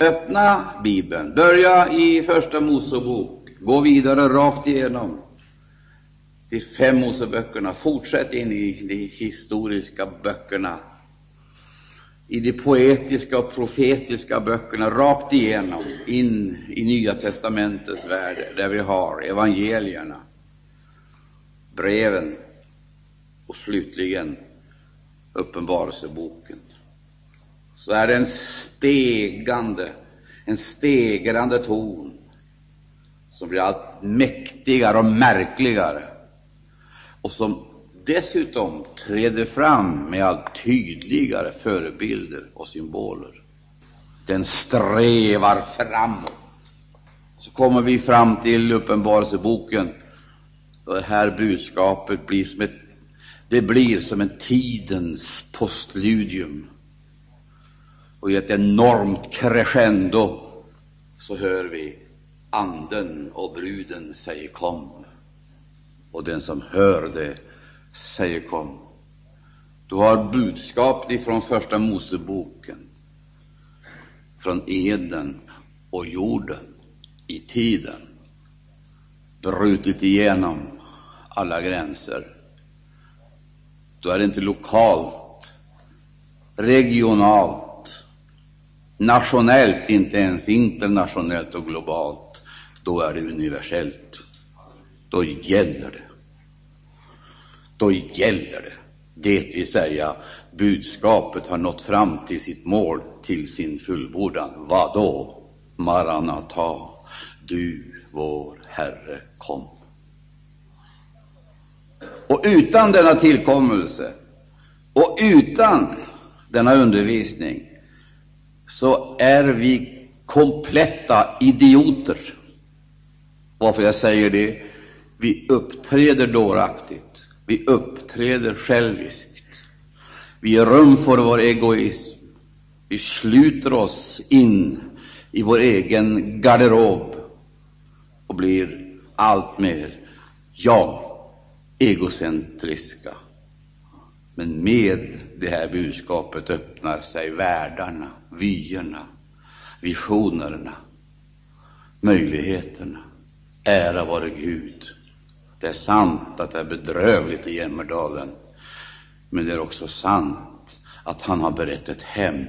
Öppna Bibeln, börja i Första Mosebok, gå vidare rakt igenom. De fem Moseböckerna, fortsätt in i de historiska böckerna, i de poetiska och profetiska böckerna, rakt igenom, in i Nya testamentets värld, där vi har evangelierna, breven. Och slutligen Uppenbarelseboken, så är det en stegande, en stegrande ton som blir allt mäktigare och märkligare och som dessutom träder fram med allt tydligare förebilder och symboler. Den strävar framåt. Så kommer vi fram till Uppenbarelseboken, och det här budskapet blir som ett, det blir som en tidens postludium. Och i ett enormt crescendo så hör vi Anden och bruden säger kom. Och den som hör det säger kom. Du har budskapet ifrån Första Moseboken, från Eden och jorden i tiden, brutit igenom alla gränser. Då är det inte lokalt, regionalt, nationellt, inte ens internationellt och globalt. Då är det universellt. Då gäller det. Då gäller det. Det vill säga, budskapet har nått fram till sitt mål, till sin fullbordan. Vad då? Maranata, du vår Herre, kom. Och utan denna tillkommelse och utan denna undervisning så är vi kompletta idioter. Varför jag säger det? Vi uppträder dåraktigt, vi uppträder själviskt, vi ger rum för vår egoism, vi sluter oss in i vår egen garderob och blir allt mer jag, egocentriska. Men med det här budskapet öppnar sig världarna, vyerna, visionerna, möjligheterna. Ära vare Gud. Det är sant att det är bedrövligt i Jämmerdalen, men det är också sant att han har berett ett hem.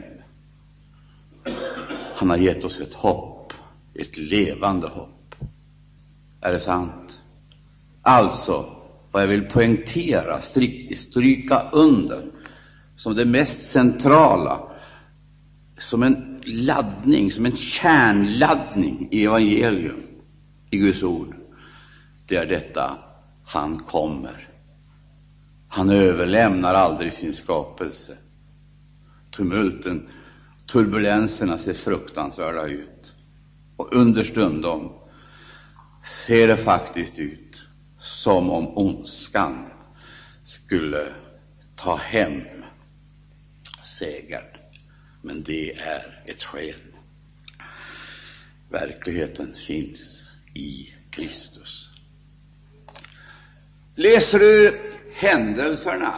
Han har gett oss ett hopp, ett levande hopp. Är det sant? Alltså, vad jag vill poängtera, stryka under som det mest centrala, som en laddning, som en kärnladdning i evangelium, i Guds ord, det är detta han kommer. Han överlämnar aldrig sin skapelse. Tumulten, turbulenserna ser fruktansvärda ut. Och understundom ser det faktiskt ut som om ondskan skulle ta hem segern. Men det är ett sken. Verkligheten finns i Kristus. Läser du händelserna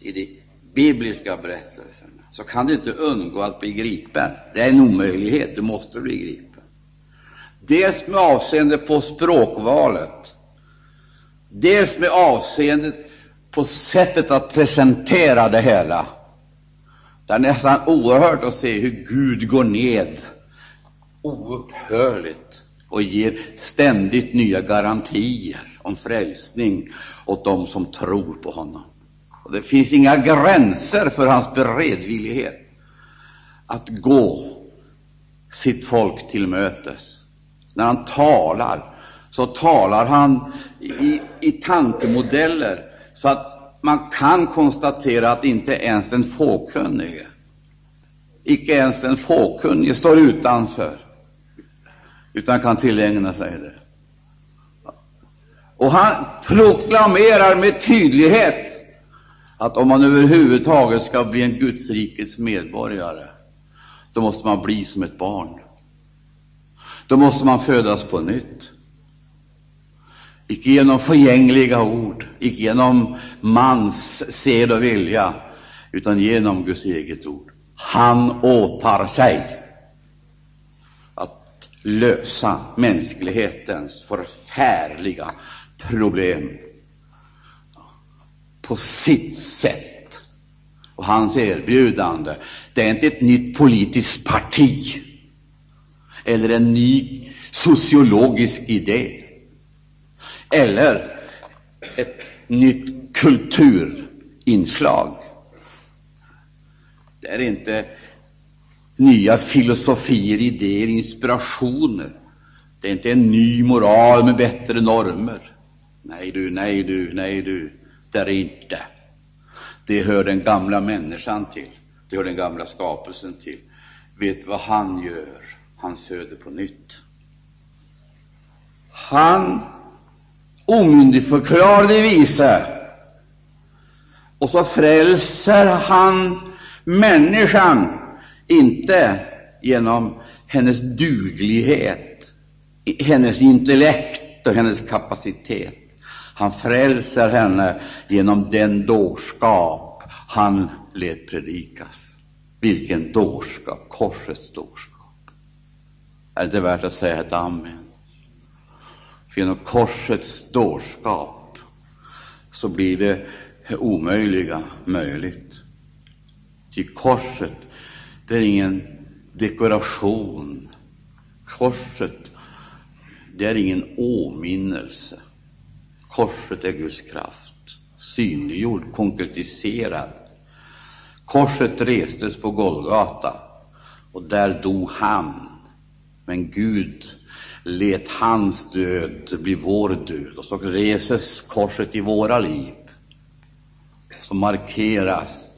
i de bibliska berättelserna så kan du inte undgå att bli gripen. Det är en omöjlighet, du måste bli gripen. Dels med avseende på språkvalet, dels med avseende på sättet att presentera det hela. Det är nästan oerhört att se hur Gud går ned oupphörligt och ger ständigt nya garantier om frälsning åt dem som tror på honom. Och det finns inga gränser för hans beredvillighet att gå sitt folk till mötes. När han talar, så talar han i, i tankemodeller så att man kan konstatera att inte ens den fåkunnige, icke ens den fåkunnige står utanför, utan kan tillägna sig det. Och han proklamerar med tydlighet att om man överhuvudtaget ska bli en Gudsrikets medborgare, då måste man bli som ett barn. Då måste man födas på nytt. Icke genom förgängliga ord, icke genom mans sed och vilja, utan genom Guds eget ord. Han åtar sig att lösa mänsklighetens förfärliga problem på sitt sätt. Och hans erbjudande, det är inte ett nytt politiskt parti eller en ny sociologisk idé eller ett nytt kulturinslag. Det är inte nya filosofier, idéer, inspirationer. Det är inte en ny moral med bättre normer. Nej du, nej du, nej du, det är det inte. Det hör den gamla människan till. Det hör den gamla skapelsen till. Vet vad han gör? Han föder på nytt. Han omyndigförklarade vise, och så frälser han människan inte genom hennes duglighet, hennes intellekt och hennes kapacitet. Han frälser henne genom den dårskap han lät predikas. Vilken dårskap! Korsets dårskap. Är det inte värt att säga ett amen? För genom korsets dårskap så blir det omöjliga möjligt. Ty korset det är ingen dekoration. Korset, det är ingen åminnelse. Korset är Guds kraft, synliggjord, konkretiserad. Korset restes på Golgata, och där dog han. Men Gud lät hans död bli vår död, och så reses korset i våra liv. Så markeras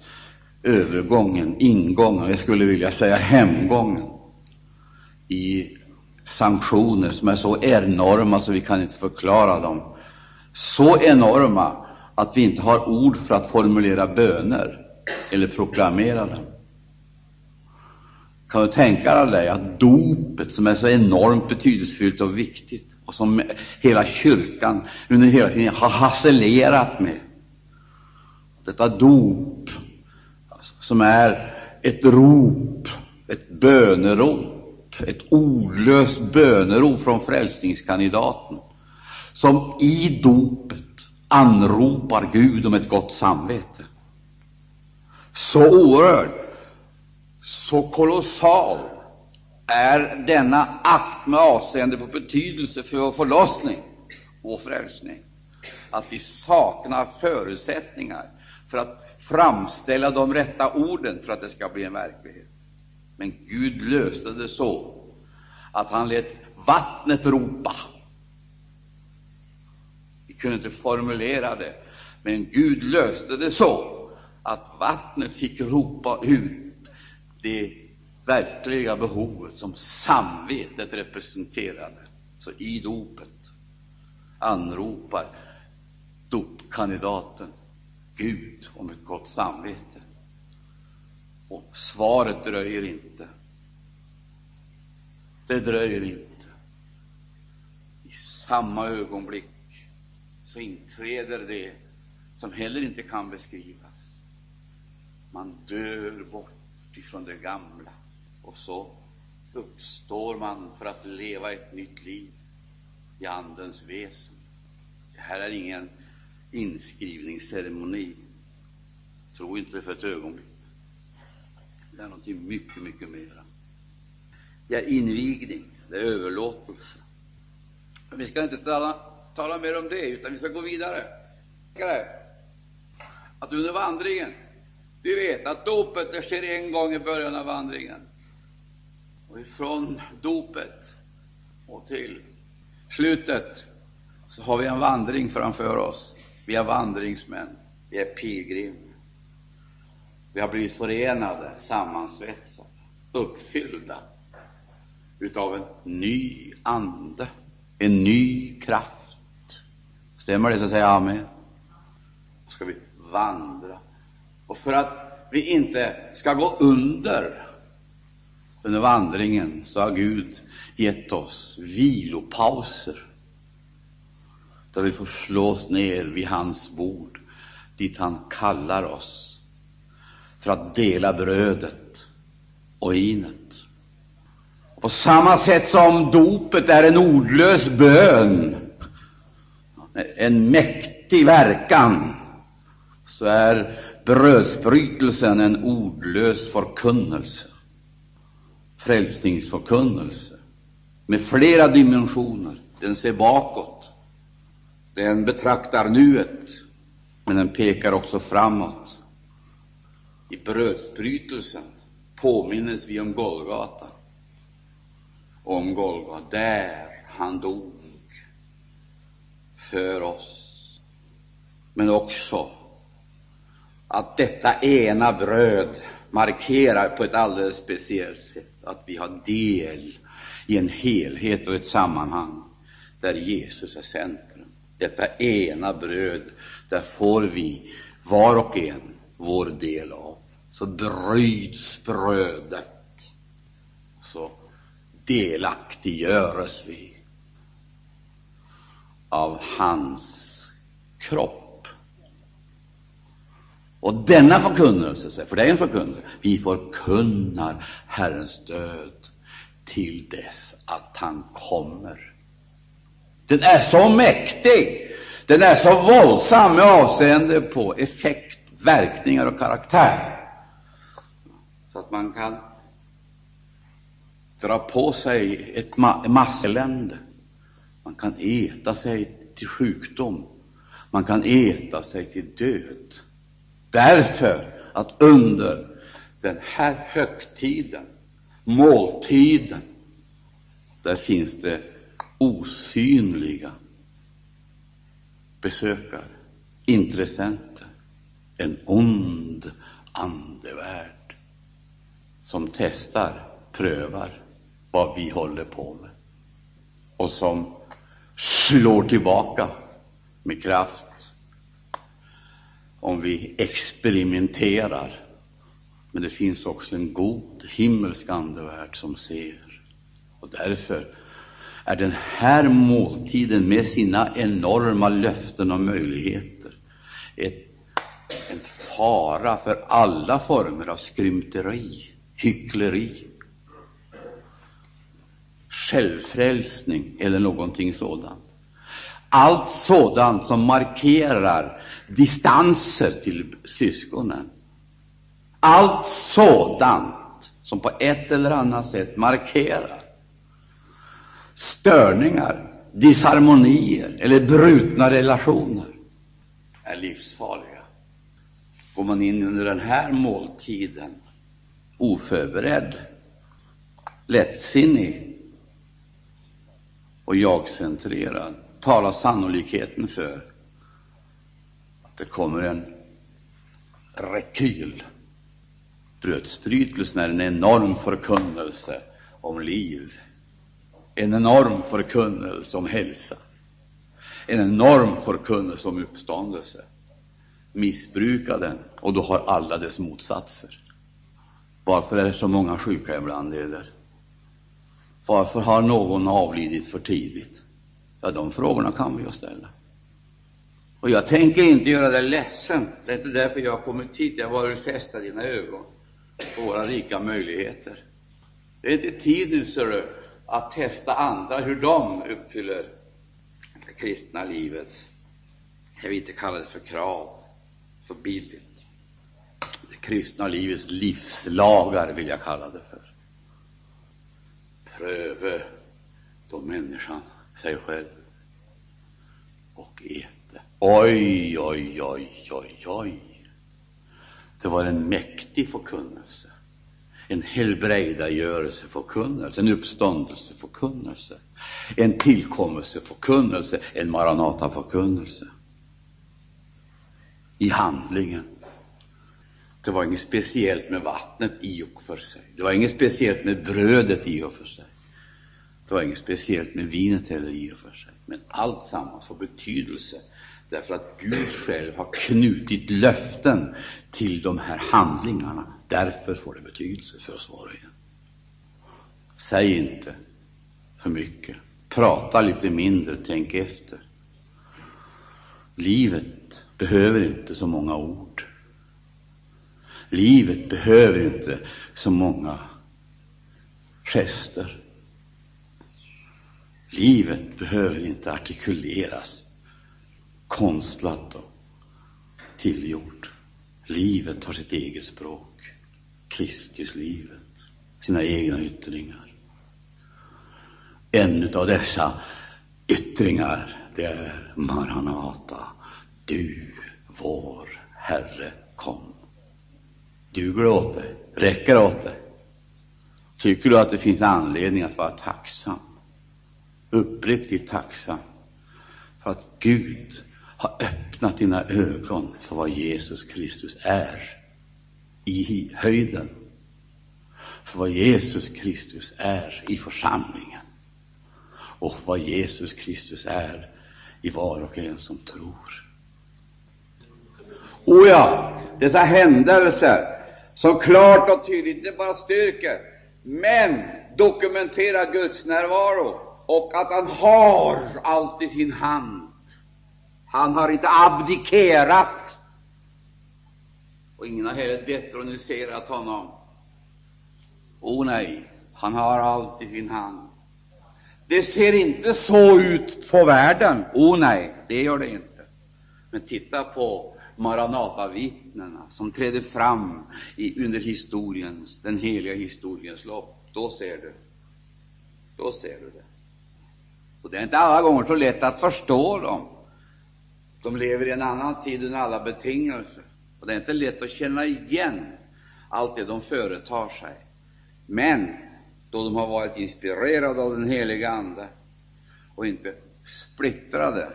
övergången, ingången, jag skulle vilja säga hemgången i sanktioner som är så enorma så vi kan inte förklara dem. Så enorma att vi inte har ord för att formulera böner eller proklamera dem. Kan du tänka dig att dopet, som är så enormt betydelsefullt och viktigt och som hela kyrkan under hela tiden har hasselerat med, detta dop alltså, som är ett rop, ett bönerop, ett ordlöst bönerop från frälsningskandidaten, som i dopet anropar Gud om ett gott samvete. Så oerhört! Så kolossal är denna akt med avseende på betydelse för vår förlossning och frälsning, att vi saknar förutsättningar för att framställa de rätta orden för att det ska bli en verklighet. Men Gud löste det så att han lät vattnet ropa. Vi kunde inte formulera det, men Gud löste det så att vattnet fick ropa ut det verkliga behovet som samvetet representerade. Så i dopet anropar dopkandidaten Gud om ett gott samvete. Och svaret dröjer inte. Det dröjer inte. I samma ögonblick så inträder det som heller inte kan beskrivas. Man dör bort ifrån det gamla och så uppstår man för att leva ett nytt liv i Andens väsen. Det här är ingen inskrivningsceremoni. Tro inte det för ett ögonblick. Det är någonting mycket, mycket mera. Det är invigning, det är överlåtelse. Men vi ska inte stanna, tala mer om det, utan vi ska gå vidare. Att under vandringen, vi vet att dopet det sker en gång i början av vandringen. Och ifrån dopet och till slutet så har vi en vandring framför oss. Vi är vandringsmän, vi är pilgrim. Vi har blivit förenade, sammansvetsade, uppfyllda utav en ny ande, en ny kraft. Stämmer det, så säger jag amen. Då ska vi vandra. Och för att vi inte ska gå under under vandringen så har Gud gett oss vilopauser där vi får slå oss ner vid hans bord, dit han kallar oss för att dela brödet och inet. På samma sätt som dopet är en ordlös bön, en mäktig verkan, så är brödsbrytelsen en ordlös förkunnelse, frälsningsförkunnelse. Med flera dimensioner. Den ser bakåt, den betraktar nuet, men den pekar också framåt. I brödsbrytelsen påminnes vi om Golgata, om Golgata, där han dog. För oss. Men också att detta ena bröd markerar på ett alldeles speciellt sätt att vi har del i en helhet och ett sammanhang där Jesus är centrum. Detta ena bröd, där får vi var och en vår del av. Så bryts brödet, så delaktiggöres vi av hans kropp. Och denna förkunnelse, för det är en förkunnelse, vi förkunnar Herrens död till dess att han kommer. Den är så mäktig, den är så våldsam med avseende på effekt, verkningar och karaktär, så att man kan dra på sig ett ma masselände. Man kan äta sig till sjukdom. Man kan äta sig till död. Därför att under den här högtiden måltiden, där finns det osynliga besökare, intressenter, en ond andevärld som testar, prövar vad vi håller på med och som slår tillbaka med kraft om vi experimenterar men det finns också en god himmelsk andevärld som ser. Och därför är den här måltiden med sina enorma löften och möjligheter ett, en fara för alla former av skrymteri, hyckleri, självfrälsning eller någonting sådant. Allt sådant som markerar distanser till syskonen allt sådant som på ett eller annat sätt markerar störningar, disharmonier eller brutna relationer är livsfarliga. Går man in under den här måltiden oförberedd, lättsinnig och jagcentrerad, talar sannolikheten för det kommer en rekyl Brödsbrytelsen är en enorm förkunnelse om liv, en enorm förkunnelse om hälsa, en enorm förkunnelse om uppståndelse. Missbruka den, och då har alla dess motsatser. Varför är det så många sjuka ibland, Eder? Varför har någon avlidit för tidigt? Ja, de frågorna kan vi ju ställa. Och jag tänker inte göra dig ledsen. Det är inte därför jag har kommit hit. Jag har varit fästa dina ögon på våra rika möjligheter. Det är inte tid nu, ser du, att testa andra hur de uppfyller det kristna livet. Jag vill inte kalla det för krav, för billigt. Det kristna livets livslagar vill jag kalla det för. Pröve då människan sig själv och er. Oj, oj, oj, oj, oj. Det var en mäktig förkunnelse, en helbrägdagörelseförkunnelse, en uppståndelseförkunnelse, en tillkommelseförkunnelse, en maranataförkunnelse. I handlingen. Det var inget speciellt med vattnet i och för sig. Det var inget speciellt med brödet i och för sig. Det var inget speciellt med vinet heller i och för sig. Men allt samma för betydelse därför att Gud själv har knutit löften till de här handlingarna. Därför får det betydelse för oss var och en. Säg inte för mycket. Prata lite mindre, tänk efter. Livet behöver inte så många ord. Livet behöver inte så många gester. Livet behöver inte artikuleras konstlat och tillgjort. Livet har sitt eget språk. Kristuslivet, sina egna yttringar. En av dessa yttringar, det är Maranata. Du, vår Herre, kom. Duger det åt dig? Räcker det åt dig? Tycker du att det finns anledning att vara tacksam? Uppriktigt tacksam för att Gud har öppnat dina ögon för vad Jesus Kristus är i höjden, för vad Jesus Kristus är i församlingen och vad Jesus Kristus är i var och en som tror. O ja, dessa händelser som klart och tydligt inte bara styrker, men dokumenterar Guds närvaro och att han har allt i sin hand. Han har inte abdikerat, och ingen har heller detroniserat honom. O oh, nej, han har allt i sin hand. Det ser inte så ut på världen. O oh, nej, det gör det inte. Men titta på Maranatavittnena som trädde fram i, under historiens, den heliga historiens lopp. Då ser du. Då ser du det. Och det är inte alla gånger så lätt att förstå dem. De lever i en annan tid än alla betingelser. Och det är inte lätt att känna igen allt det de företar sig. Men då de har varit inspirerade av den heliga Ande och inte splittrade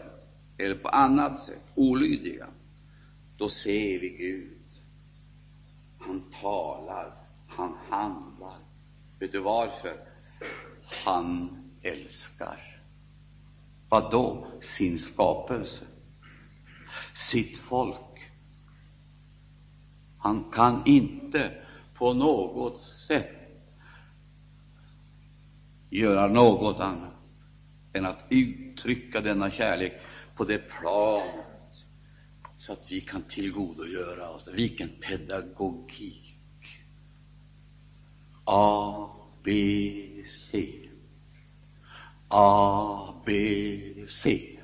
eller på annat sätt olydiga, då ser vi Gud. Han talar, han handlar. Vet du varför? Han älskar. Vad då? Sin skapelse, sitt folk. Han kan inte på något sätt göra något annat än att uttrycka denna kärlek på det planet så att vi kan tillgodogöra oss det. Vilken pedagogik! A, B, C. A, B, C.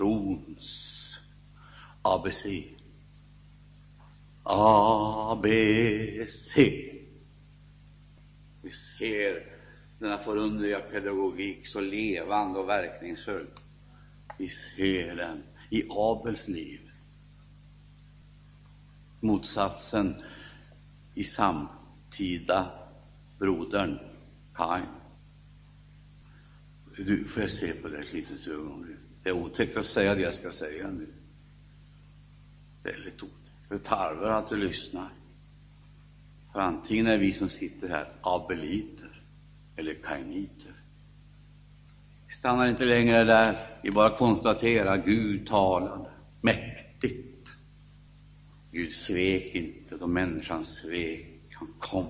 Trons ABC. ABC. Vi ser denna förunderliga pedagogik så levande och verkningsfull. Vi ser den i Abels liv. Motsatsen i samtida brodern Kain. Du, får jag se på det ett litet ögonblick? Det är otäckt att säga det jag ska säga nu. Väldigt otäckt. Det tarvar att du lyssnar. För antingen är vi som sitter här abeliter eller kainiter. Vi stannar inte längre där, vi bara konstaterar Gud talade mäktigt. Gud svek inte då människan svek. Han kom,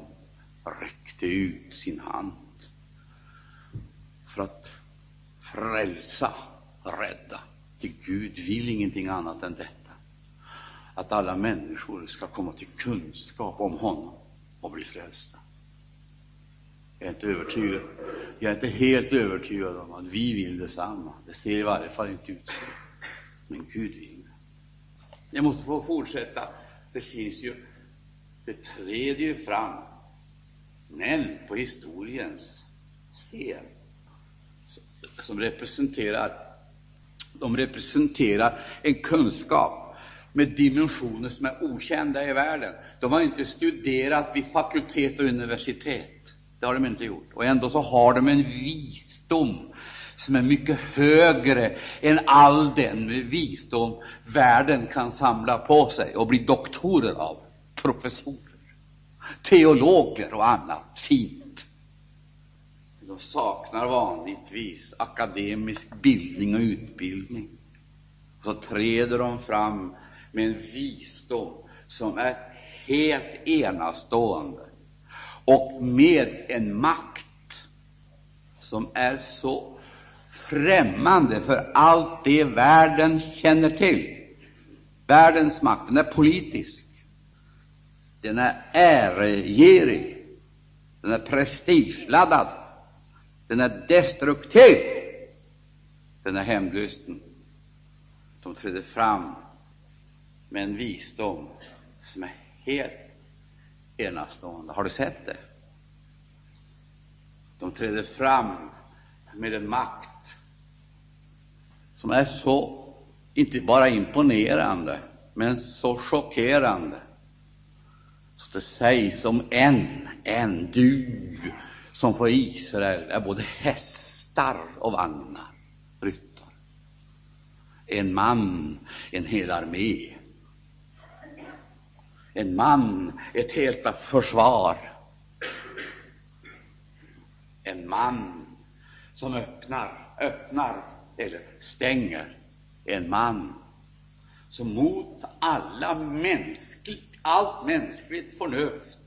och räckte ut sin hand för att frälsa, rädda. Till Gud vill ingenting annat än detta, att alla människor ska komma till kunskap om honom och bli frälsta. Jag är inte övertygad. Jag är inte helt övertygad om att vi vill detsamma. Det ser i varje fall inte ut så. Men Gud vill det. Jag måste få fortsätta. Det finns ju, det träder ju fram män på historiens scen som representerar, de representerar en kunskap med dimensioner som är okända i världen. De har inte studerat vid fakultet och universitet. Det har de inte gjort. Och ändå så har de en visdom som är mycket högre än all den visdom världen kan samla på sig och bli doktorer av, professorer, teologer och annat fint. De saknar vanligtvis akademisk bildning och utbildning. Så träder de fram med en visdom som är helt enastående och med en makt som är så främmande för allt det världen känner till. Världens makt, den är politisk, den är äregerig, den är prestigeladdad, den är destruktiv. Den är hämndlysten. De trädde fram med en visdom som är helt enastående. Har du sett det? De trädde fram med en makt som är så, inte bara imponerande, men så chockerande. Så det sägs om en, en, du som för Israel är både hästar och vagnar, ryttar, En man, en hel armé. En man, ett helt försvar. En man som öppnar, öppnar eller stänger. En man som mot alla mänskligt, allt mänskligt förnuft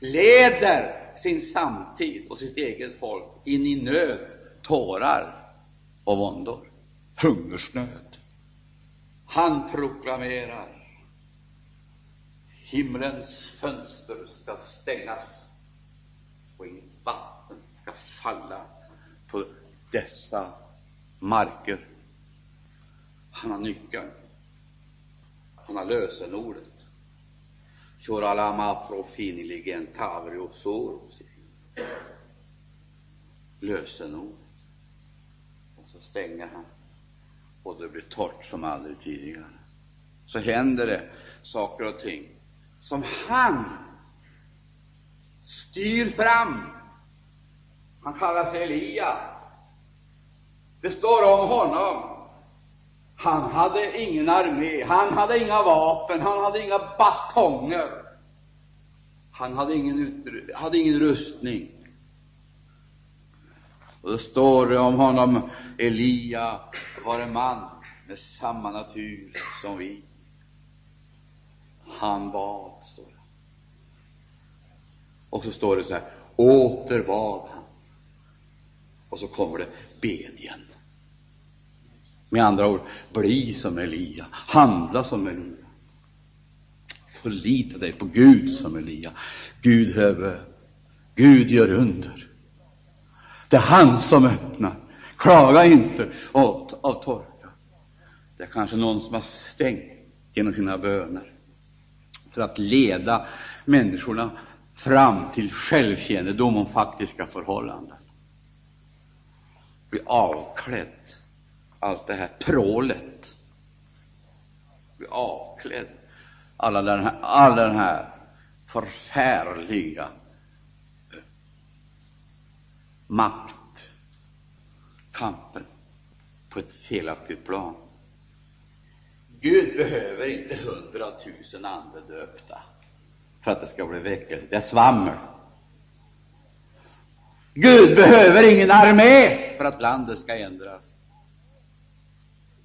leder sin samtid och sitt eget folk in i nöd, tårar och våndor, hungersnöd. Han proklamerar himlens fönster ska stängas och inget vatten ska falla på dessa marker. Han har nyckeln. Han har lösenordet. Choralama och tavriosor. Lösenord. Och så stänger han, och det blir torrt som aldrig tidigare. Så händer det saker och ting som han styr fram. Han kallar sig Elia. Det står om honom han hade ingen armé, han hade inga vapen, han hade inga batonger. Han hade ingen, hade ingen rustning. Och då står det om honom, Elia var en man med samma natur som vi. Han bad, står det. Och så står det så här, åter bad han. Och så kommer det bedjande. Med andra ord, bli som Elia, handla som Elia. Förlita dig på Gud som Elia. Gud höve, Gud gör under. Det är han som öppnar. Klaga inte av, av torka. Det är kanske någon som har stängt genom sina böner för att leda människorna fram till självkännedom om faktiska förhållanden. Bli avklädd allt det här prålet, bli avklädd, alla den här, all den här förfärliga eh, maktkampen på ett felaktigt plan. Gud behöver inte hundratusen andedöpta för att det ska bli väckelse. Det är svammel. Gud behöver ingen armé för att landet ska ändras.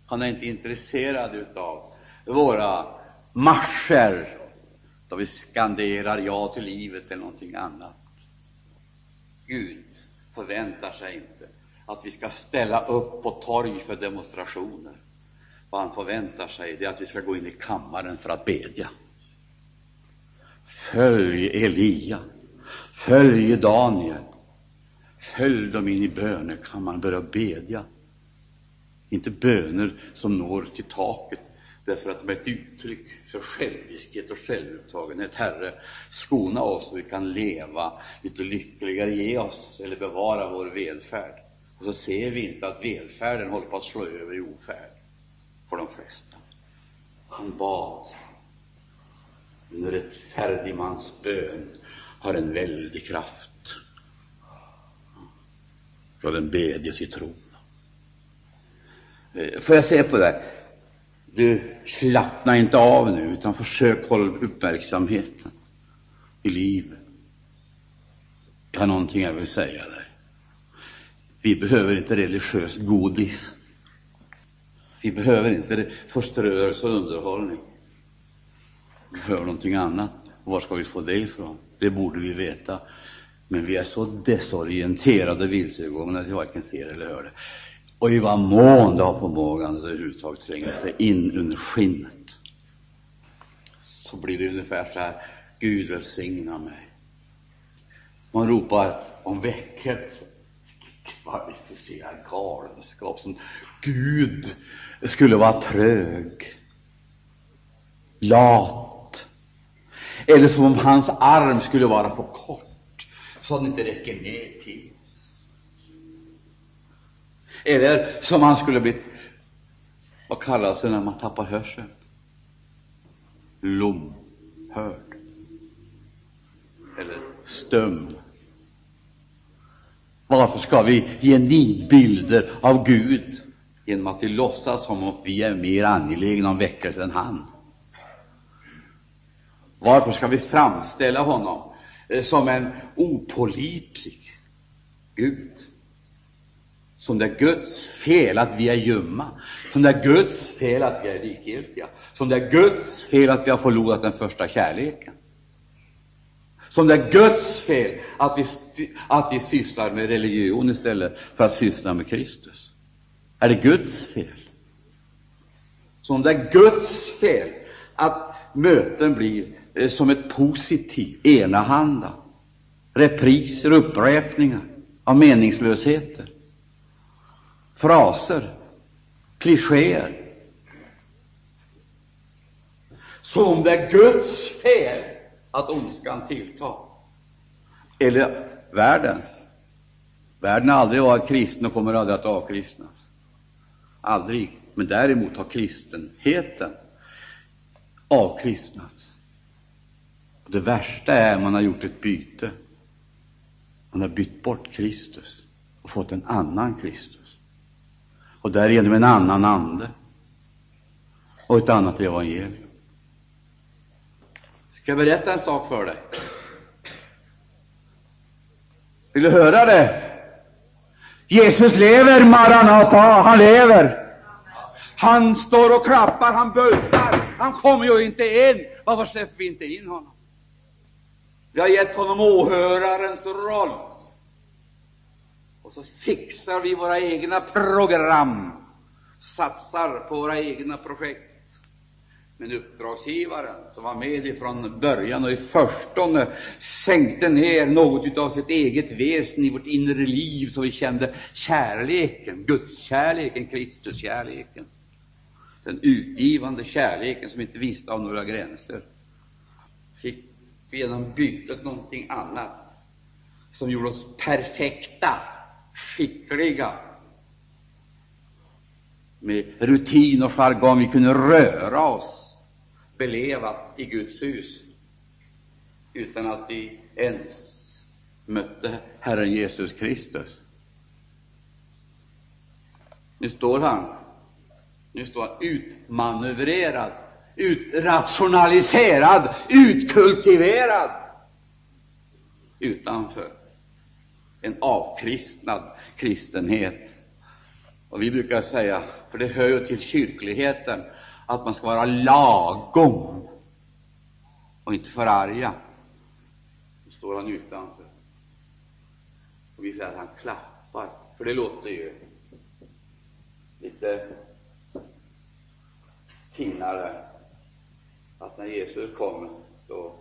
Han är inte intresserad av våra marscher då vi skanderar ja till livet eller någonting annat. Gud förväntar sig inte att vi ska ställa upp på torg för demonstrationer. Vad han förväntar sig är att vi ska gå in i kammaren för att bedja. Följ Elia, följ Daniel, följ dem in i bönekammaren, börja bedja. Inte böner som når till taket därför att de är ett uttryck för själviskhet och självupptagenhet. Herre, skona oss så vi kan leva lite lyckligare, ge oss eller bevara vår välfärd. Och så ser vi inte att välfärden håller på att slå över i ofärd för de flesta. Han bad. En rättfärdig mans bön har en väldig kraft. För den bedjes i tro. Eh, får jag säga på det? Du, slappna inte av nu, utan försök hålla uppmärksamheten i livet. Jag har någonting jag vill säga dig. Vi behöver inte religiös godis. Vi behöver inte förströelse och underhållning. Vi behöver någonting annat. Och var ska vi få det ifrån? Det borde vi veta. Men vi är så desorienterade och vilsegångna att vi varken ser eller hör det och i vad mån det har förmågan att överhuvudtaget tränga sig in under skinnet, så blir det ungefär så här, Gud välsigna mig. Man ropar om väckelse. kvalificerad galenskap som Gud skulle vara trög, lat, eller som om hans arm skulle vara för kort så att den inte räcker ner till. Eller som han skulle bli, vad kallas det när man tappar hörseln? Lomhörd. Eller stum. Varför ska vi ge nidbilder av Gud genom att vi låtsas som om vi är mer angelägna om väckelse än han? Varför ska vi framställa honom eh, som en opålitlig Gud? Som det är Guds fel att vi är ljumma, som det är Guds fel att vi är likgiltiga, som det är Guds fel att vi har förlorat den första kärleken. Som det är Guds fel att vi, att vi sysslar med religion istället för att syssla med Kristus. Är det Guds fel? Som det är Guds fel att möten blir eh, som ett positivt, enahanda, repriser, upprepningar av meningslösheter, fraser, klichéer. Som det är Guds fel att ondskan tilltar. Eller världens. Världen har aldrig varit kristen och kommer aldrig att avkristnas. Aldrig. Men däremot har kristenheten avkristnats. Och det värsta är att man har gjort ett byte. Man har bytt bort Kristus och fått en annan Kristus. Och därigenom en annan ande och ett annat evangelium. Ska jag berätta en sak för dig? Vill du höra det? Jesus lever, Maranata, han lever. Han står och klappar, han bultar, han kommer ju inte in. Varför släpper vi inte in honom? Vi har gett honom åhörarens roll. Och så fixar vi våra egna program, satsar på våra egna projekt. Men uppdragsgivaren, som var med ifrån början och i förstone sänkte ner något av sitt eget väsen i vårt inre liv, så vi kände kärleken, Gudskärleken, Kristuskärleken, den utgivande kärleken som inte visste av några gränser, fick vi genom bytet någonting annat som gjorde oss perfekta, skickliga, med rutin och jargong. Vi kunde röra oss beleva i Guds hus utan att vi ens mötte Herren Jesus Kristus. Nu står han, nu står han utmanövrerad, utrationaliserad, utkultiverad utanför en avkristnad kristenhet. Och vi brukar säga, för det hör ju till kyrkligheten, att man ska vara lagom och inte förarga. Så står han utanför. Och vi säger att han klappar, för det låter ju lite finare att när Jesus kommer, då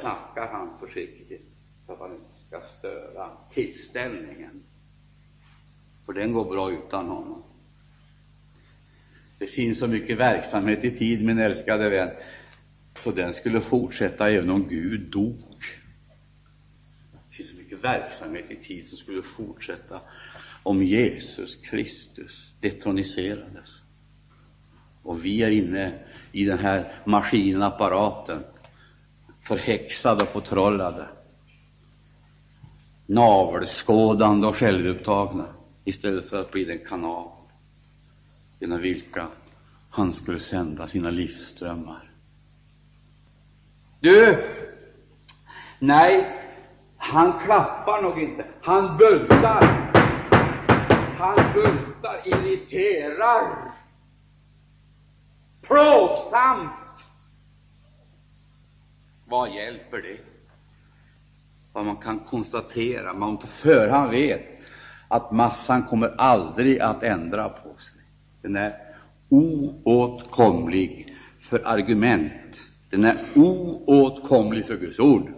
knackar han försiktigt så att han inte ska störa tillställningen. För den går bra utan honom. Det finns så mycket verksamhet i tid, min älskade vän, så den skulle fortsätta även om Gud dog. Det finns så mycket verksamhet i tid som skulle fortsätta om Jesus Kristus detroniserades. Och vi är inne i den här maskinapparaten, förhäxade och förtrollade, navelskådande och självupptagna, istället för att bli den kanal genom vilka han skulle sända sina livsströmmar. Du! Nej, han klappar nog inte. Han bultar. Han bultar, irriterar. Plågsamt. Vad hjälper det? Vad man kan konstatera, man på förhand vet att massan kommer aldrig att ändra på sig. Den är oåtkomlig för argument. Den är oåtkomlig för Guds ord.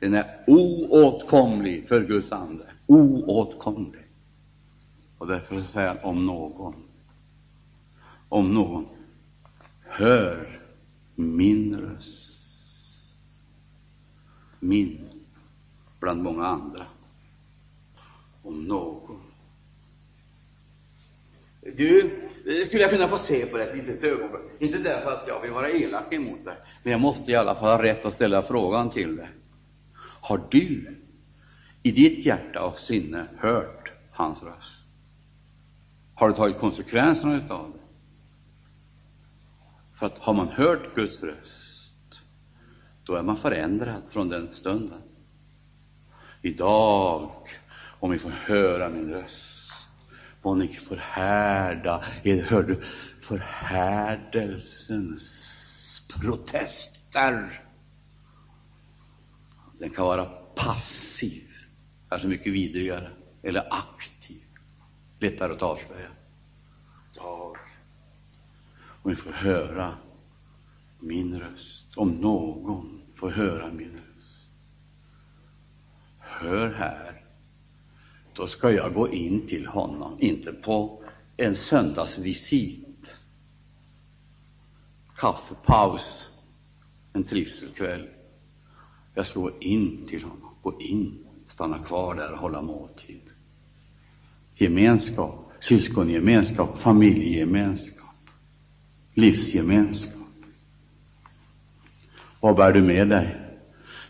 Den är oåtkomlig för Guds ande. Oåtkomlig. Och därför säger han om någon, om någon, hör min röst, min bland många andra, om någon. Du, skulle jag kunna få se på dig ett litet ögonblick? Inte därför att jag vill vara elak emot dig, men jag måste i alla fall ha rätt att ställa frågan till dig. Har du i ditt hjärta och sinne hört hans röst? Har du tagit konsekvenserna av det? För att har man hört Guds röst, då är man förändrad från den stunden. Idag, om ni får höra min röst, må ni förhärda er, hör du, förhärdelsens protester. Den kan vara passiv, kanske mycket vidrigare, eller aktiv, lättare att avslöja. Dag. om vi får höra min röst, om någon får höra min röst. Hör här, då ska jag gå in till honom, inte på en söndagsvisit, kaffepaus, en trivselkväll. Jag ska gå in till honom, gå in, stanna kvar där och hålla måltid. Gemenskap, syskongemenskap, familjegemenskap, livsgemenskap. Vad bär du med dig?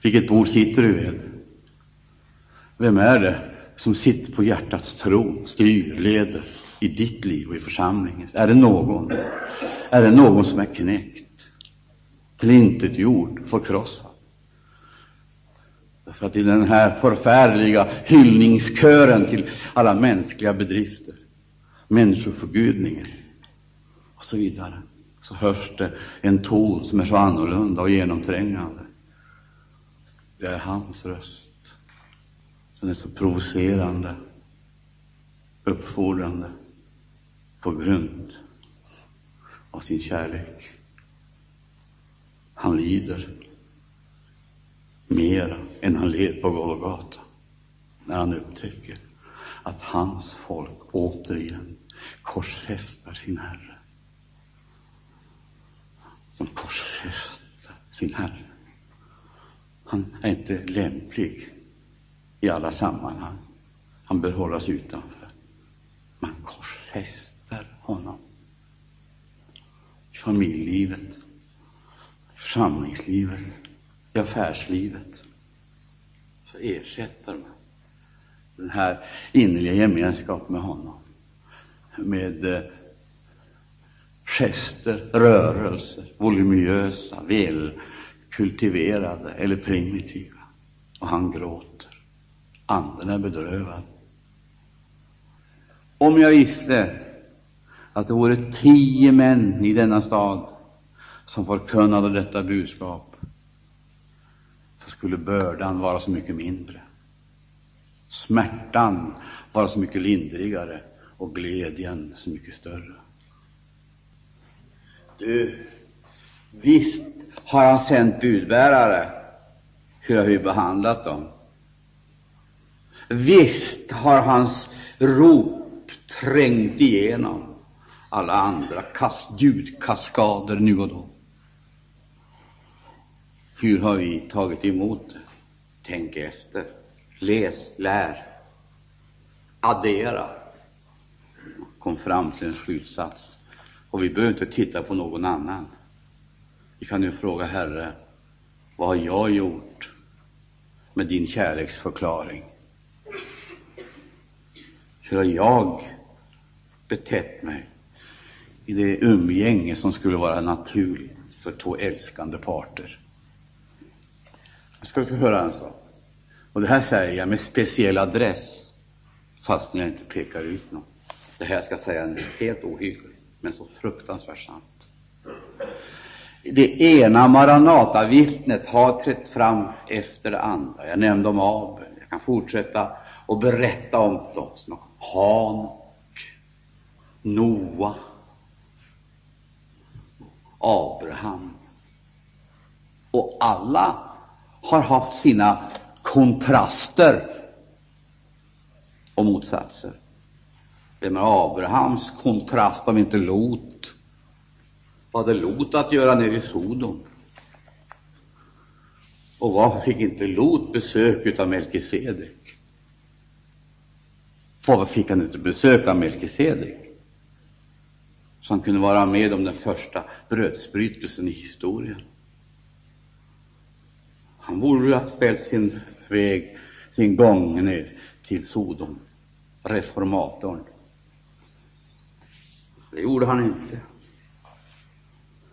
Vilket bord sitter du vid? Vem är det som sitter på hjärtats tron, styr, leder i ditt liv och i församlingens? Är det någon? Är det någon som är knäckt, tillintetgjord, förkrossad? Därför att i den här förfärliga hyllningskören till alla mänskliga bedrifter, människoförgudningen och så vidare, så hörs det en ton som är så annorlunda och genomträngande. Det är hans röst. Den är så provocerande, uppfordrande, på grund av sin kärlek. Han lider mera än han led på Golgata när han upptäcker att hans folk återigen korsfästar sin Herre. De korsfäster sin Herre. Han är inte lämplig i alla sammanhang. Han bör hållas utanför. Man korsfäster honom. I familjelivet, i församlingslivet, i affärslivet så ersätter man den här innerliga gemenskapen med honom med eh, gester, rörelser, voluminösa, välkultiverade eller primitiva. Och han gråter. Anden är bedrövad. Om jag visste att det vore tio män i denna stad som förkunnade detta budskap, så skulle bördan vara så mycket mindre, smärtan vara så mycket lindrigare och glädjen så mycket större. Du, visst har han sänt budbärare. Hur har vi behandlat dem? Visst har hans rop trängt igenom alla andra kast, ljudkaskader nu och då. Hur har vi tagit emot det? Tänk efter. Läs, lär, addera. Kom fram till en slutsats. Och vi behöver inte titta på någon annan. Vi kan ju fråga Herre, vad har jag gjort med din kärleksförklaring? Hur har jag betett mig i det umgänge som skulle vara naturligt för två älskande parter? Jag ska få höra en sak. Och det här säger jag med speciell adress, fast jag inte pekar ut någon. Det här ska säga är helt ohyggligt, men så fruktansvärt sant. Det ena Maranata-vittnet har trätt fram efter det andra. Jag nämnde om Abel. Jag kan fortsätta och berätta om dem. Hanok, Noa, Abraham. Och alla har haft sina kontraster och motsatser. Vem är Abrahams kontrast om inte Lot? Vad hade Lot att göra nere i Sodom? Och varför fick inte Lot besök av Melkisedek? Varför fick han inte besök av Melkisedek? Så han kunde vara med om den första brödsbrytelsen i historien. Han borde ha ställt sin väg, sin gång ner till Sodom, reformatorn. Det gjorde han inte.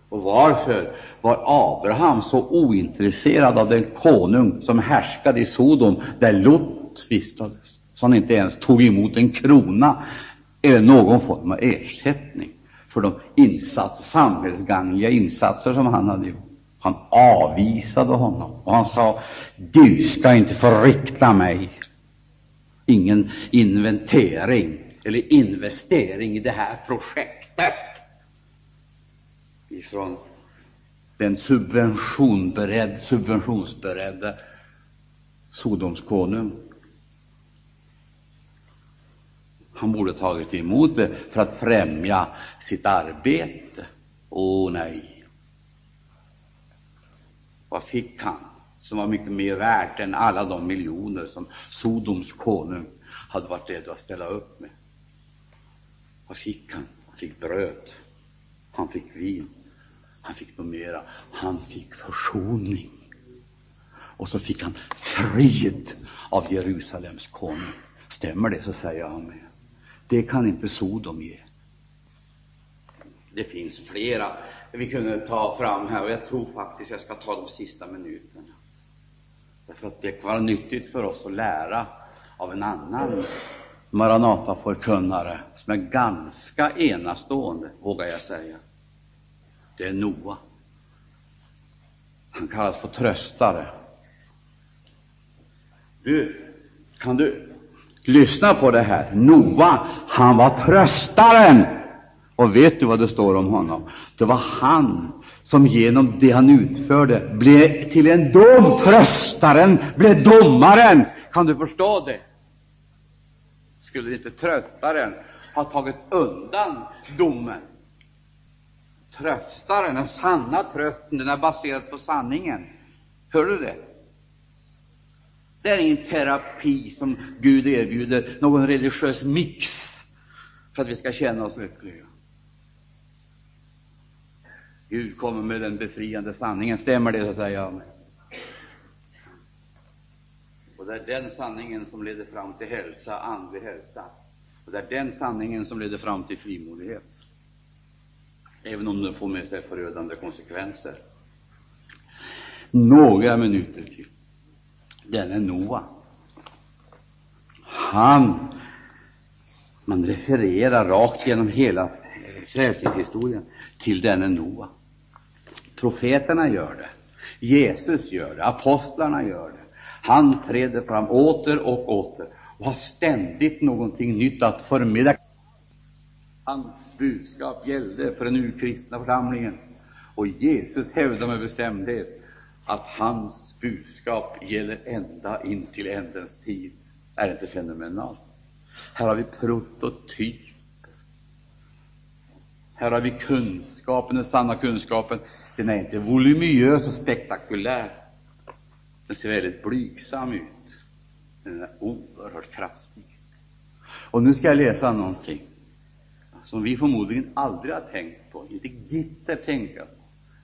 Och varför var Abraham så ointresserad av den konung som härskade i Sodom, där Lot vistades, så han inte ens tog emot en krona eller någon form av ersättning för de insats, samhällsgagnliga insatser som han hade gjort? Han avvisade honom och han sa, du ska inte förrikta mig. Ingen inventering eller investering i det här projektet ifrån den subventionberedd, subventionsberedda Sodoms konung. Han borde tagit emot det för att främja sitt arbete. Åh nej! Vad fick han som var mycket mer värt än alla de miljoner som Sodoms konung hade varit redo att ställa upp med? Vad fick han? Han fick bröd, han fick vin, han fick något mera. Han fick försoning. Och så fick han frid av Jerusalems konung. Stämmer det, så säger han med. Det kan inte Sodom ge. Det finns flera vi kunde ta fram här, och jag tror faktiskt jag ska ta de sista minuterna. Därför att det kan vara nyttigt för oss att lära av en annan Maranata-förkunnare som är ganska enastående, vågar jag säga. Det är Noa. Han kallas för tröstare. Du, kan du lyssna på det här? Noa, han var tröstaren. Och vet du vad det står om honom? Det var han som genom det han utförde blev till en dom. Tröstaren blev domaren. Kan du förstå det? Skulle inte tröstaren ha tagit undan domen? Tröstaren, den sanna trösten, den är baserad på sanningen. Hör du det? Det är ingen terapi som Gud erbjuder, någon religiös mix för att vi ska känna oss lyckliga. Gud kommer med den befriande sanningen. Stämmer det, så säger jag. Och det är den sanningen som leder fram till hälsa, andlig hälsa. Och det är den sanningen som leder fram till frimodighet även om den får med sig förödande konsekvenser. Några minuter till. Denne Noa. Han Man refererar rakt genom hela frälsningshistorien till denne Noa. Profeterna gör det, Jesus gör det, apostlarna gör det. Han träder fram åter och åter och har ständigt någonting nytt att förmedla. Hans budskap gällde för den urkristna församlingen. Och Jesus hävdar med bestämdhet att hans budskap gäller ända in till ändens tid. Är det inte fenomenalt? Här har vi prototyp. Här har vi kunskapen, den sanna kunskapen. Den är inte voluminös och spektakulär. Den ser väldigt blygsam ut. Den är oerhört kraftig. Och nu ska jag läsa någonting som vi förmodligen aldrig har tänkt på, inte gitter tänka på.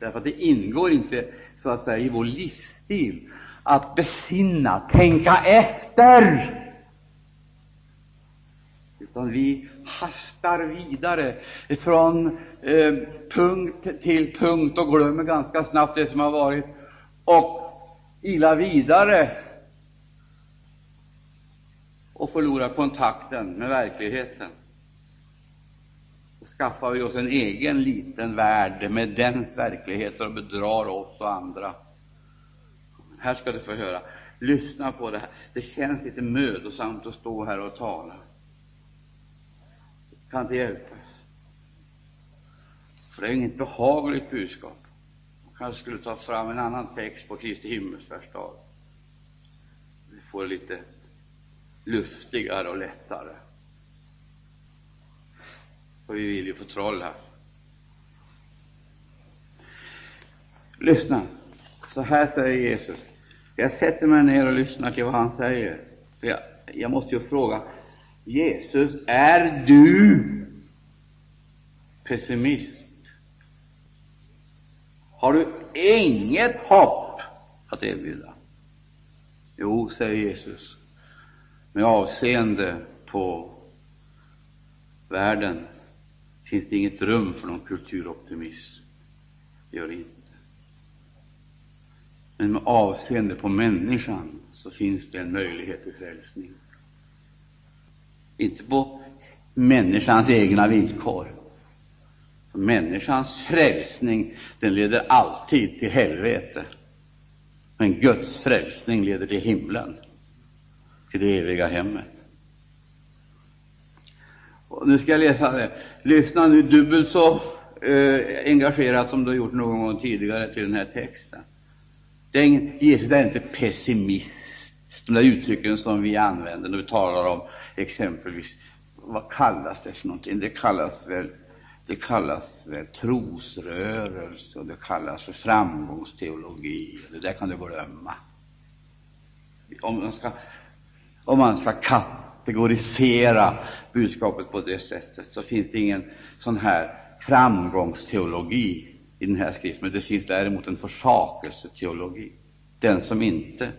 Därför att det ingår inte så att säga i vår livsstil att besinna, tänka efter. Utan vi hastar vidare från eh, punkt till punkt och glömmer ganska snabbt det som har varit och ilar vidare och förlorar kontakten med verkligheten skaffar vi oss en egen liten värld med dens verkligheter och bedrar oss och andra. Här ska du få höra. Lyssna på det här. Det känns lite mödosamt att stå här och tala. Det kan inte hjälpas. För det är inget behagligt budskap. Jag kanske skulle ta fram en annan text på Kristi himmelsfärdsdag. Vi får det lite luftigare och lättare för vi vill ju få troll här. Lyssna. Så här säger Jesus. Jag sätter mig ner och lyssnar till vad han säger. För jag, jag måste ju fråga Jesus, är du pessimist? Har du inget hopp att erbjuda? Jo, säger Jesus, med avseende på världen finns det inget rum för någon kulturoptimism. Det gör det inte. Men med avseende på människan så finns det en möjlighet till frälsning. Inte på människans egna villkor. Människans frälsning den leder alltid till helvete. Men Guds frälsning leder till himlen, till det eviga hemmet. Och nu ska jag läsa det. Lyssna nu dubbelt så eh, engagerat som du har gjort någon gång tidigare till den här texten. Det är ingen, Jesus är inte pessimist, de där uttrycken som vi använder när vi talar om exempelvis, vad kallas det för någonting? Det kallas väl, det kallas väl trosrörelse och det kallas för framgångsteologi. Det där kan du glömma. Om man ska, om man ska kategorisera budskapet på det sättet så finns det ingen sån här framgångsteologi i den här skriften, men det finns däremot en försakelseteologi. Den som inte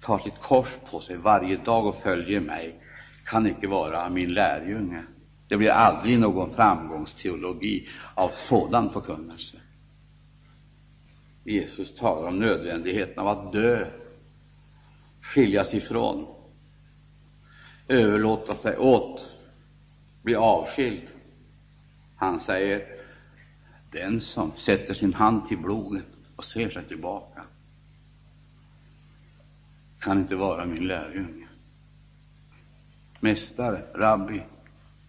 tar sitt kors på sig varje dag och följer mig kan icke vara min lärjunge. Det blir aldrig någon framgångsteologi av sådan förkunnelse. Jesus talar om nödvändigheten av att dö, skiljas ifrån, överlåta sig åt, bli avskild. Han säger den som sätter sin hand till blodet och ser sig tillbaka kan inte vara min lärjunge. Mästare, rabbi,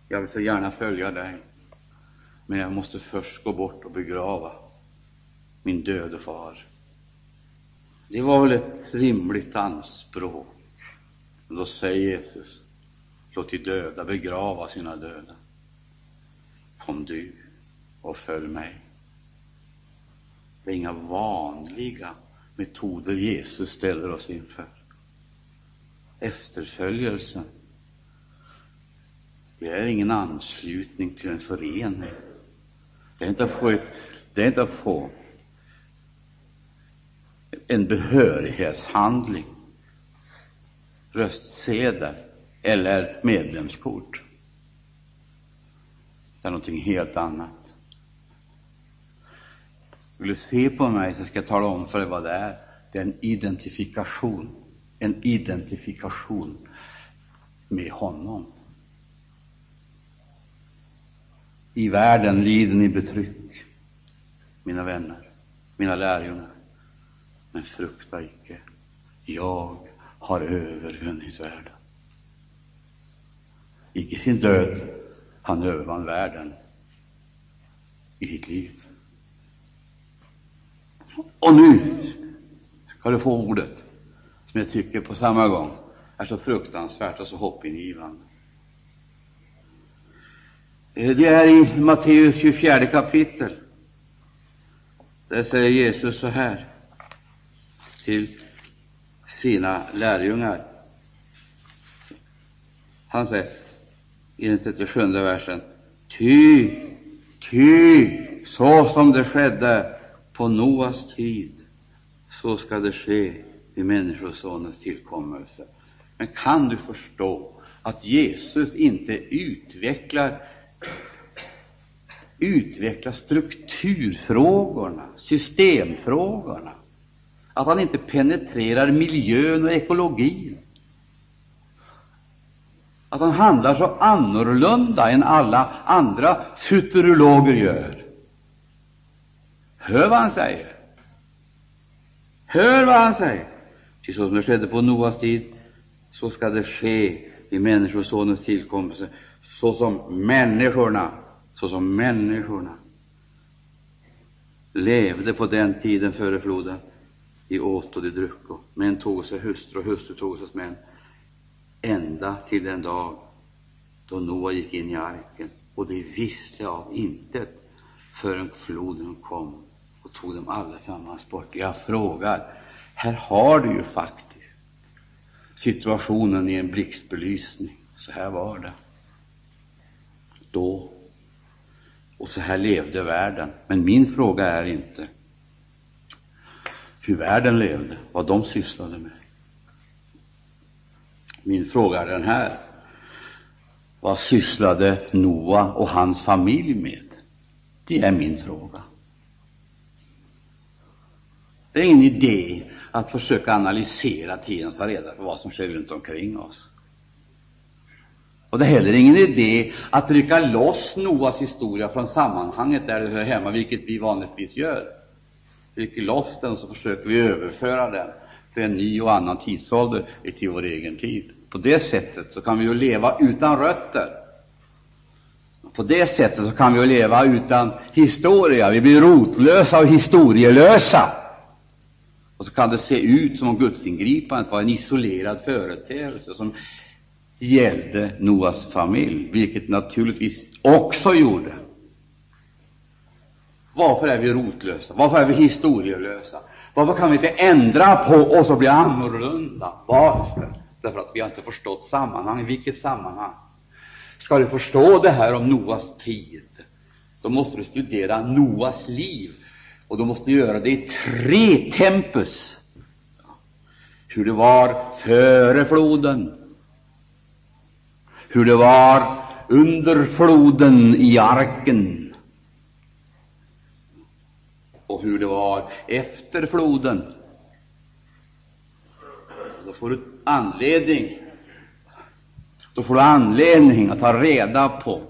jag vill så gärna följa dig, men jag måste först gå bort och begrava min döde far. Det var väl ett rimligt anspråk. Då säger Jesus, låt de döda begrava sina döda. Kom du och följ mig. Det är inga vanliga metoder Jesus ställer oss inför. Efterföljelsen det är ingen anslutning till en förening. Det är inte att få, det är inte att få en behörighetshandling, röstsedel eller medlemskort. Det är någonting helt annat. Vill du se på mig så ska jag tala om för dig vad det är. Det är en identifikation. En identifikation med honom. I världen lider ni betryck, mina vänner, mina lärjungar. Men frukta icke, jag har övervunnit världen. Icke sin död, han övervann världen i sitt liv. Och nu ska du få ordet som jag tycker på samma gång är så fruktansvärt och så hoppingivande. Eh, det är i Matteus 24 kapitel. Där säger Jesus så här till sina lärjungar. Han säger i den 37 versen. Ty, ty, så som det skedde på Noas tid, så skall det ske vid Människosonens tillkommelse. Men kan du förstå att Jesus inte utvecklar utveckla strukturfrågorna, systemfrågorna, att han inte penetrerar miljön och ekologin, att han handlar så annorlunda än alla andra futurologer gör. Hör vad han säger. Hör vad han säger. Ty så som det skedde på Noas tid, så skall det ske vid Människosonens tillkommelse, så som människorna såsom människorna levde på den tiden före floden. De åt och de drucko. Män tog sig hustru och hustru tog sig män. Ända till den dag då Noa gick in i arken och de visste av intet förrän floden kom och tog dem allesammans bort. Jag frågar, här har du ju faktiskt situationen i en blixtbelysning. Så här var det då, och så här levde världen. Men min fråga är inte hur världen levde, vad de sysslade med. Min fråga är den här. Vad sysslade Noa och hans familj med? Det är min fråga. Det är ingen idé att försöka analysera tiden och ta reda på vad som sker runt omkring oss. Och det är heller ingen idé att rycka loss Noas historia från sammanhanget där det hör hemma, vilket vi vanligtvis gör. Vi rycker loss den och så försöker vi överföra den för en ny och annan tidsålder till vår egen tid. På det sättet så kan vi ju leva utan rötter. På det sättet så kan vi ju leva utan historia. Vi blir rotlösa och historielösa. Och så kan det se ut som om gudsingripandet var en isolerad företeelse som gällde Noas familj, vilket naturligtvis också gjorde. Varför är vi rotlösa? Varför är vi historielösa? Varför kan vi inte ändra på oss och bli annorlunda? Varför? Därför att vi har inte förstått sammanhang. Vilket sammanhang? Ska du förstå det här om Noas tid, då måste du studera Noas liv, och du måste göra det i tre tempus. Hur det var före floden, hur det var under floden i arken och hur det var efter floden. Då får du anledning då får du anledning att ta reda på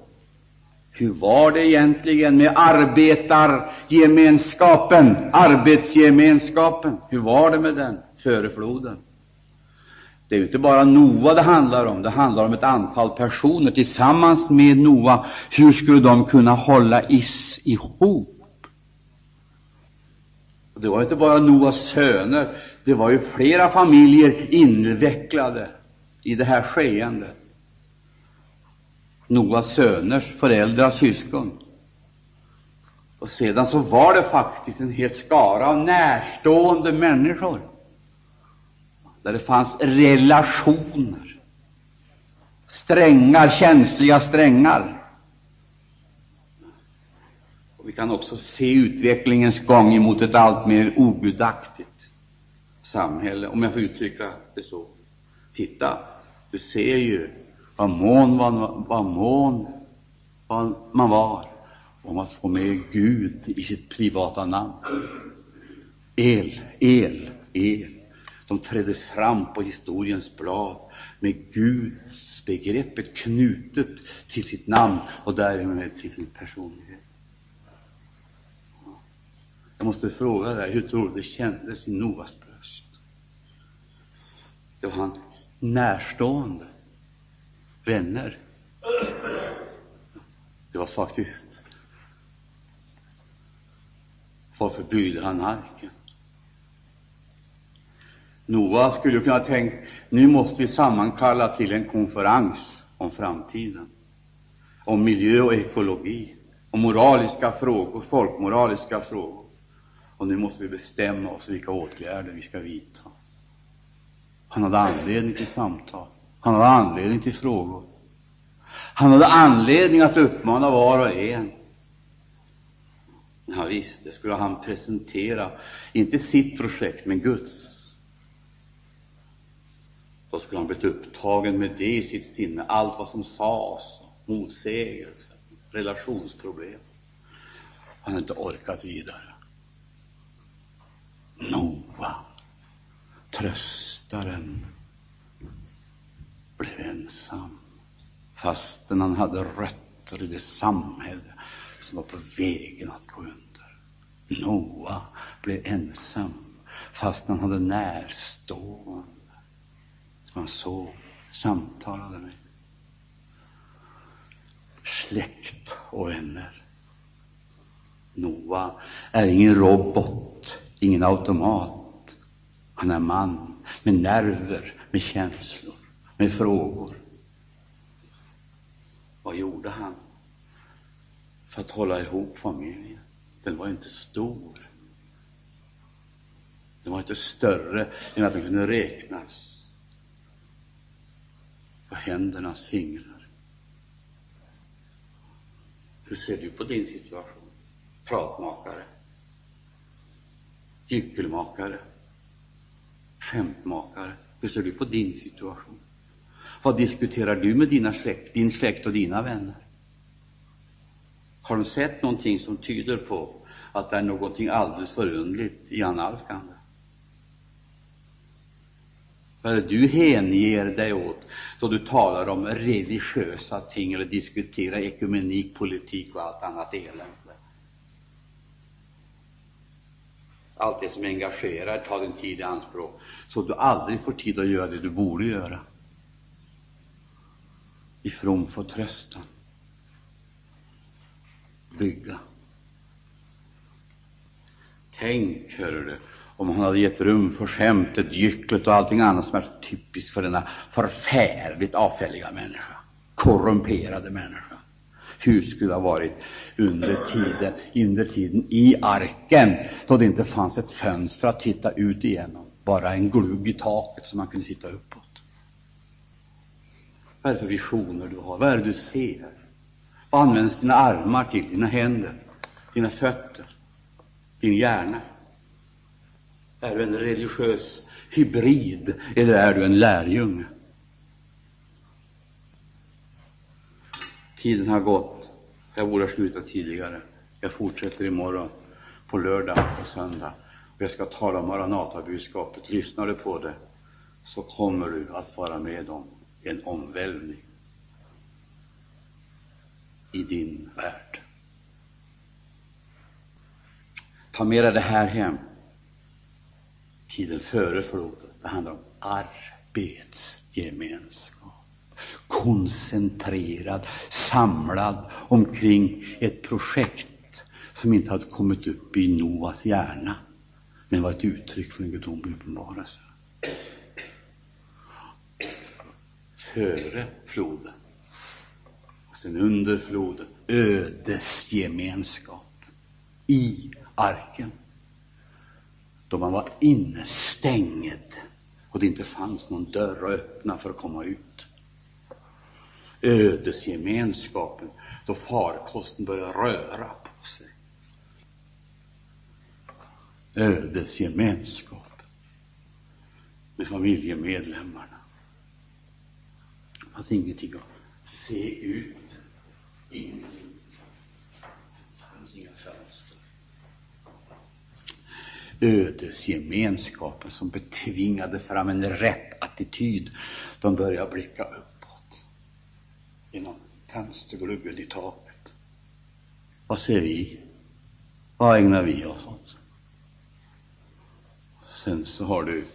hur var det egentligen med arbetargemenskapen, arbetsgemenskapen? Hur var det med den före floden? Det är ju inte bara Noa det handlar om, det handlar om ett antal personer tillsammans med Noa. Hur skulle de kunna hålla is ihop? Det var inte bara Noas söner, det var ju flera familjer invecklade i det här skeendet. Noas söners föräldrar, syskon. Och sedan så var det faktiskt en hel skara av närstående människor där det fanns relationer, strängar, känsliga strängar. Och vi kan också se utvecklingens gång mot ett allt mer ogudaktigt samhälle, om jag får uttrycka det så. Titta, du ser ju vad mån, vad, vad mån vad man var om att få med Gud i sitt privata namn. El, el, el. De trädde fram på historiens blad med Guds begreppet knutet till sitt namn och därmed till sin personlighet. Jag måste fråga dig, hur tror du det kändes i Noas bröst? Det var hans närstående vänner. Det var faktiskt varför byggde han arken? Noa skulle kunna tänka, nu måste vi sammankalla till en konferens om framtiden, om miljö och ekologi, om moraliska frågor, folkmoraliska frågor. Och nu måste vi bestämma oss vilka åtgärder vi ska vidta. Han hade anledning till samtal. Han hade anledning till frågor. Han hade anledning att uppmana var och en. Ja, visst, det skulle han presentera, inte sitt projekt, men Guds. Då skulle han blivit upptagen med det i sitt sinne, allt vad som sades, motsägelser, relationsproblem. Han hade inte orkat vidare. Noa, tröstaren, blev ensam fastän han hade rötter i det samhälle som var på vägen att gå under. Noa blev ensam fastän han hade närstående som han såg, samtalade med. Släkt och vänner. Noa är ingen robot, ingen automat. Han är man med nerver, med känslor, med frågor. Vad gjorde han? för att hålla ihop familjen. Den var inte stor. Den var inte större än att den kunde räknas på händernas fingrar. Hur ser du på din situation? Pratmakare? Gyckelmakare? Skämtmakare? Hur ser du på din situation? Vad diskuterar du med dina släkt, din släkt och dina vänner? Har de sett någonting som tyder på att det är någonting alldeles förundligt i analkande? Vad är det du hänger dig åt då du talar om religiösa ting eller diskuterar ekumenik, politik och allt annat elände? Allt det som engagerar tar din tid i anspråk, så att du aldrig får tid att göra det du borde göra i from förtröstan. Bygga. Tänk, hör du, om han hade gett rum för skämtet, gycklet och allting annat som är så typiskt för denna förfärligt avfälliga människa, korrumperade människa. Gud skulle ha varit under tiden, under tiden i arken, då det inte fanns ett fönster att titta ut igenom, bara en glugg i taket som man kunde sitta uppåt? Vad är det för visioner du har? Vad är det du ser? Vad används dina armar till, dina händer, dina fötter, din hjärna? Är du en religiös hybrid eller är du en lärjunge? Tiden har gått. Jag borde ha slutat tidigare. Jag fortsätter imorgon, på lördag och söndag. Och jag ska tala om Maranata-budskapet. Lyssnar du på det, så kommer du att vara med om en omvälvning i din värld. Ta med dig det här hem. Tiden före floden. Det handlar om arbetsgemenskap. Koncentrerad, samlad omkring ett projekt som inte hade kommit upp i Noas hjärna, men var ett uttryck för en gudomlig uppenbarelse. Före floden och sen under floden ödesgemenskap i arken då man var instängd och det inte fanns någon dörr att öppna för att komma ut. Ödesgemenskapen då farkosten började röra på sig. Ödesgemenskap med familjemedlemmarna. Det fanns ingenting att se ut, ingenting. Det fanns inga fönster ödesgemenskapen som betvingade fram en rätt attityd. De började blicka upp genom fönstergluggen i taket. Vad ser vi? Vad ägnar vi oss åt? Sen så har du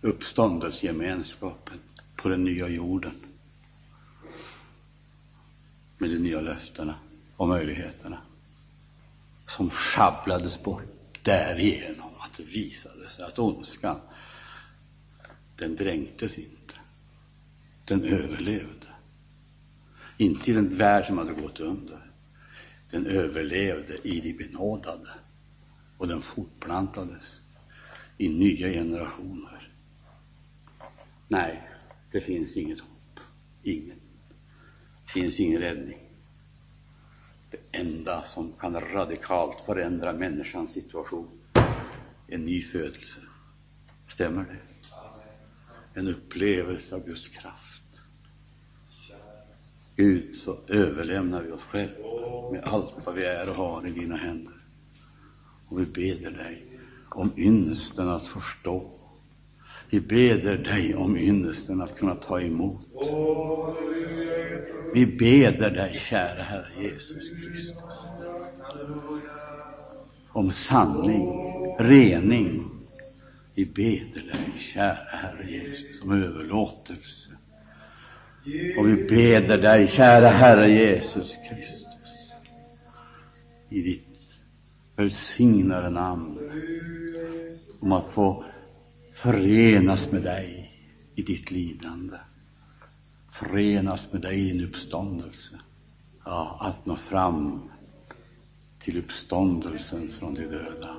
uppståndelsegemenskapen på den nya jorden med de nya löftena och möjligheterna som sjabblades bort därigenom att det visade sig att ondskan, den dränktes inte. Den överlevde. Inte i den värld som hade gått under. Den överlevde i de benådade och den fortplantades i nya generationer. Nej, det finns inget hopp. Ingen. Det finns ingen räddning det enda som kan radikalt förändra människans situation. är En ny födelse. Stämmer det? En upplevelse av Guds kraft. Gud, så överlämnar vi oss själva med allt vad vi är och har i dina händer. Och vi beder dig om ynnesten att förstå. Vi beder dig om ynnesten att kunna ta emot. Vi beder dig, kära Herre Jesus Kristus, om sanning, rening. Vi beder dig, kära Herre Jesus, om överlåtelse. Och vi beder dig, kära Herre Jesus Kristus, i ditt välsignade namn, om att få förenas med dig i ditt lidande. Förenas med dig i din uppståndelse. Ja, att nå fram till uppståndelsen från de döda.